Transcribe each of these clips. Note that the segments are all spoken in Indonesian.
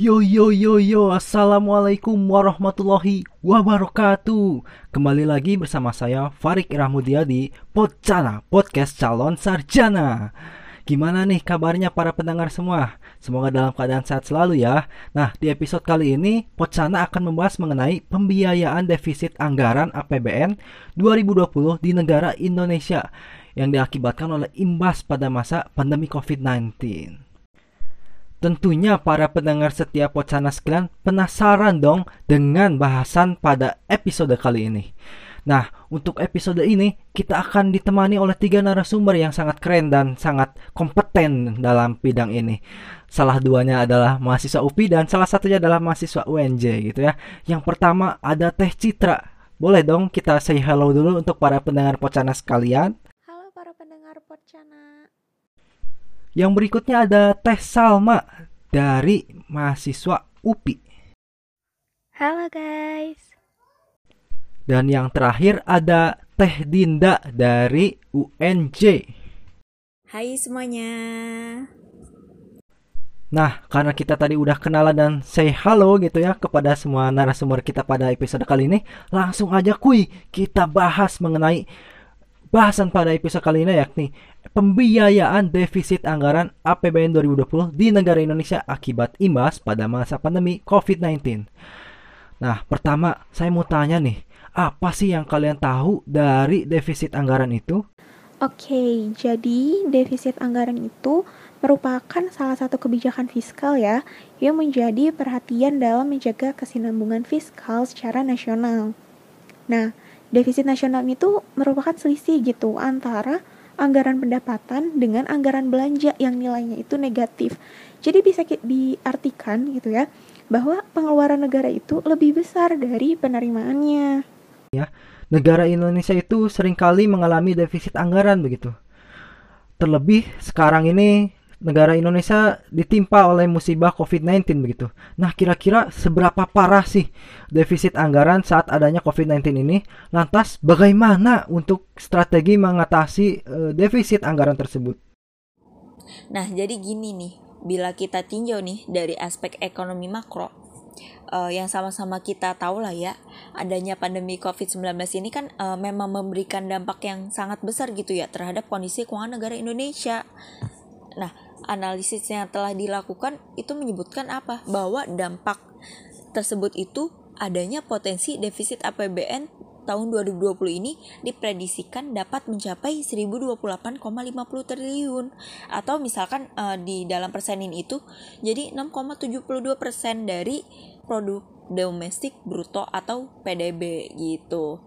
Yo yo yo yo, assalamualaikum warahmatullahi wabarakatuh. Kembali lagi bersama saya Farik Irahmudia di Podcana Podcast Calon Sarjana. Gimana nih kabarnya para pendengar semua? Semoga dalam keadaan sehat selalu ya. Nah, di episode kali ini Podcana akan membahas mengenai pembiayaan defisit anggaran APBN 2020 di negara Indonesia yang diakibatkan oleh imbas pada masa pandemi COVID-19. Tentunya para pendengar setia Pocana sekalian penasaran dong dengan bahasan pada episode kali ini. Nah, untuk episode ini kita akan ditemani oleh tiga narasumber yang sangat keren dan sangat kompeten dalam bidang ini. Salah duanya adalah mahasiswa UPI dan salah satunya adalah mahasiswa UNJ gitu ya. Yang pertama ada Teh Citra. Boleh dong kita say hello dulu untuk para pendengar Pocana sekalian. Halo para pendengar Pocana. Yang berikutnya ada Teh Salma dari mahasiswa UPI. Halo guys. Dan yang terakhir ada Teh Dinda dari UNJ. Hai semuanya. Nah, karena kita tadi udah kenalan dan say halo gitu ya kepada semua narasumber kita pada episode kali ini, langsung aja kuy kita bahas mengenai bahasan pada episode kali ini yakni pembiayaan defisit anggaran APBN 2020 di negara Indonesia akibat imbas pada masa pandemi COVID-19. Nah, pertama saya mau tanya nih, apa sih yang kalian tahu dari defisit anggaran itu? Oke, jadi defisit anggaran itu merupakan salah satu kebijakan fiskal ya yang menjadi perhatian dalam menjaga kesinambungan fiskal secara nasional. Nah, defisit nasional itu merupakan selisih gitu antara anggaran pendapatan dengan anggaran belanja yang nilainya itu negatif. Jadi bisa diartikan gitu ya bahwa pengeluaran negara itu lebih besar dari penerimaannya. Ya, negara Indonesia itu sering kali mengalami defisit anggaran begitu. Terlebih sekarang ini negara Indonesia ditimpa oleh musibah COVID-19 begitu. Nah, kira-kira seberapa parah sih defisit anggaran saat adanya COVID-19 ini? Lantas bagaimana untuk strategi mengatasi uh, defisit anggaran tersebut? Nah, jadi gini nih, bila kita tinjau nih dari aspek ekonomi makro, uh, yang sama-sama kita tahu lah ya, adanya pandemi COVID-19 ini kan uh, memang memberikan dampak yang sangat besar gitu ya terhadap kondisi keuangan negara Indonesia. Nah, analisis yang telah dilakukan itu menyebutkan apa? Bahwa dampak tersebut itu adanya potensi defisit APBN tahun 2020 ini diprediksikan dapat mencapai 1028,50 triliun atau misalkan uh, di dalam persenin itu jadi 6,72 persen dari produk domestik bruto atau PDB gitu.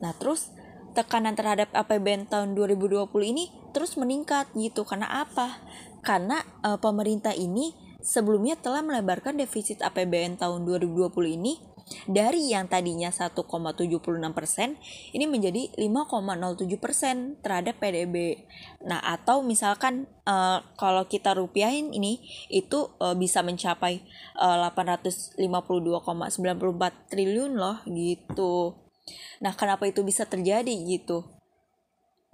Nah terus tekanan terhadap APBN tahun 2020 ini terus meningkat gitu karena apa? karena uh, pemerintah ini sebelumnya telah melebarkan defisit APBN tahun 2020 ini dari yang tadinya 1,76 persen ini menjadi 5,07 persen terhadap PDB. Nah atau misalkan uh, kalau kita rupiahin ini itu uh, bisa mencapai uh, 852,94 triliun loh gitu. Nah kenapa itu bisa terjadi gitu?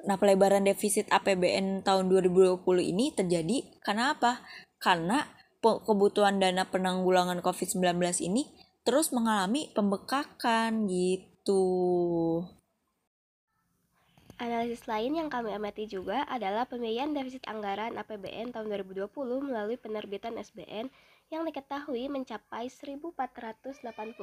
Nah, pelebaran defisit APBN tahun 2020 ini terjadi karena apa? Karena kebutuhan dana penanggulangan COVID-19 ini terus mengalami pembekakan gitu. Analisis lain yang kami amati juga adalah pembiayaan defisit anggaran APBN tahun 2020 melalui penerbitan SBN yang diketahui mencapai 1.485,60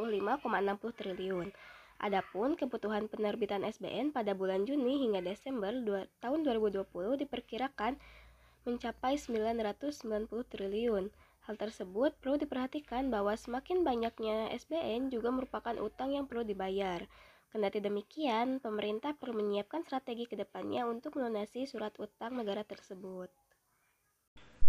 triliun Adapun kebutuhan penerbitan SBN pada bulan Juni hingga Desember 2, tahun 2020 diperkirakan mencapai 990 triliun. Hal tersebut perlu diperhatikan bahwa semakin banyaknya SBN juga merupakan utang yang perlu dibayar. Kendati demikian, pemerintah perlu menyiapkan strategi ke depannya untuk melunasi surat utang negara tersebut.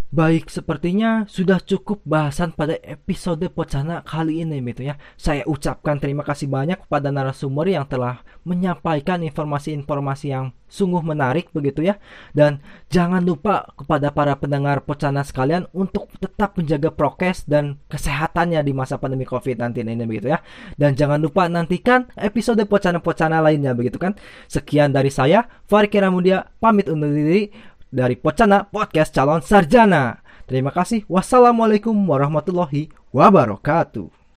Baik, sepertinya sudah cukup bahasan pada episode Pocana kali ini gitu ya. Saya ucapkan terima kasih banyak kepada narasumber yang telah menyampaikan informasi-informasi yang sungguh menarik begitu ya. Dan jangan lupa kepada para pendengar Pocana sekalian untuk tetap menjaga prokes dan kesehatannya di masa pandemi COVID-19 ini begitu ya. Dan jangan lupa nantikan episode Pocana-Pocana lainnya begitu kan. Sekian dari saya, Farid Kiramudia, pamit undur diri dari Pocana Podcast Calon Sarjana. Terima kasih. Wassalamualaikum warahmatullahi wabarakatuh.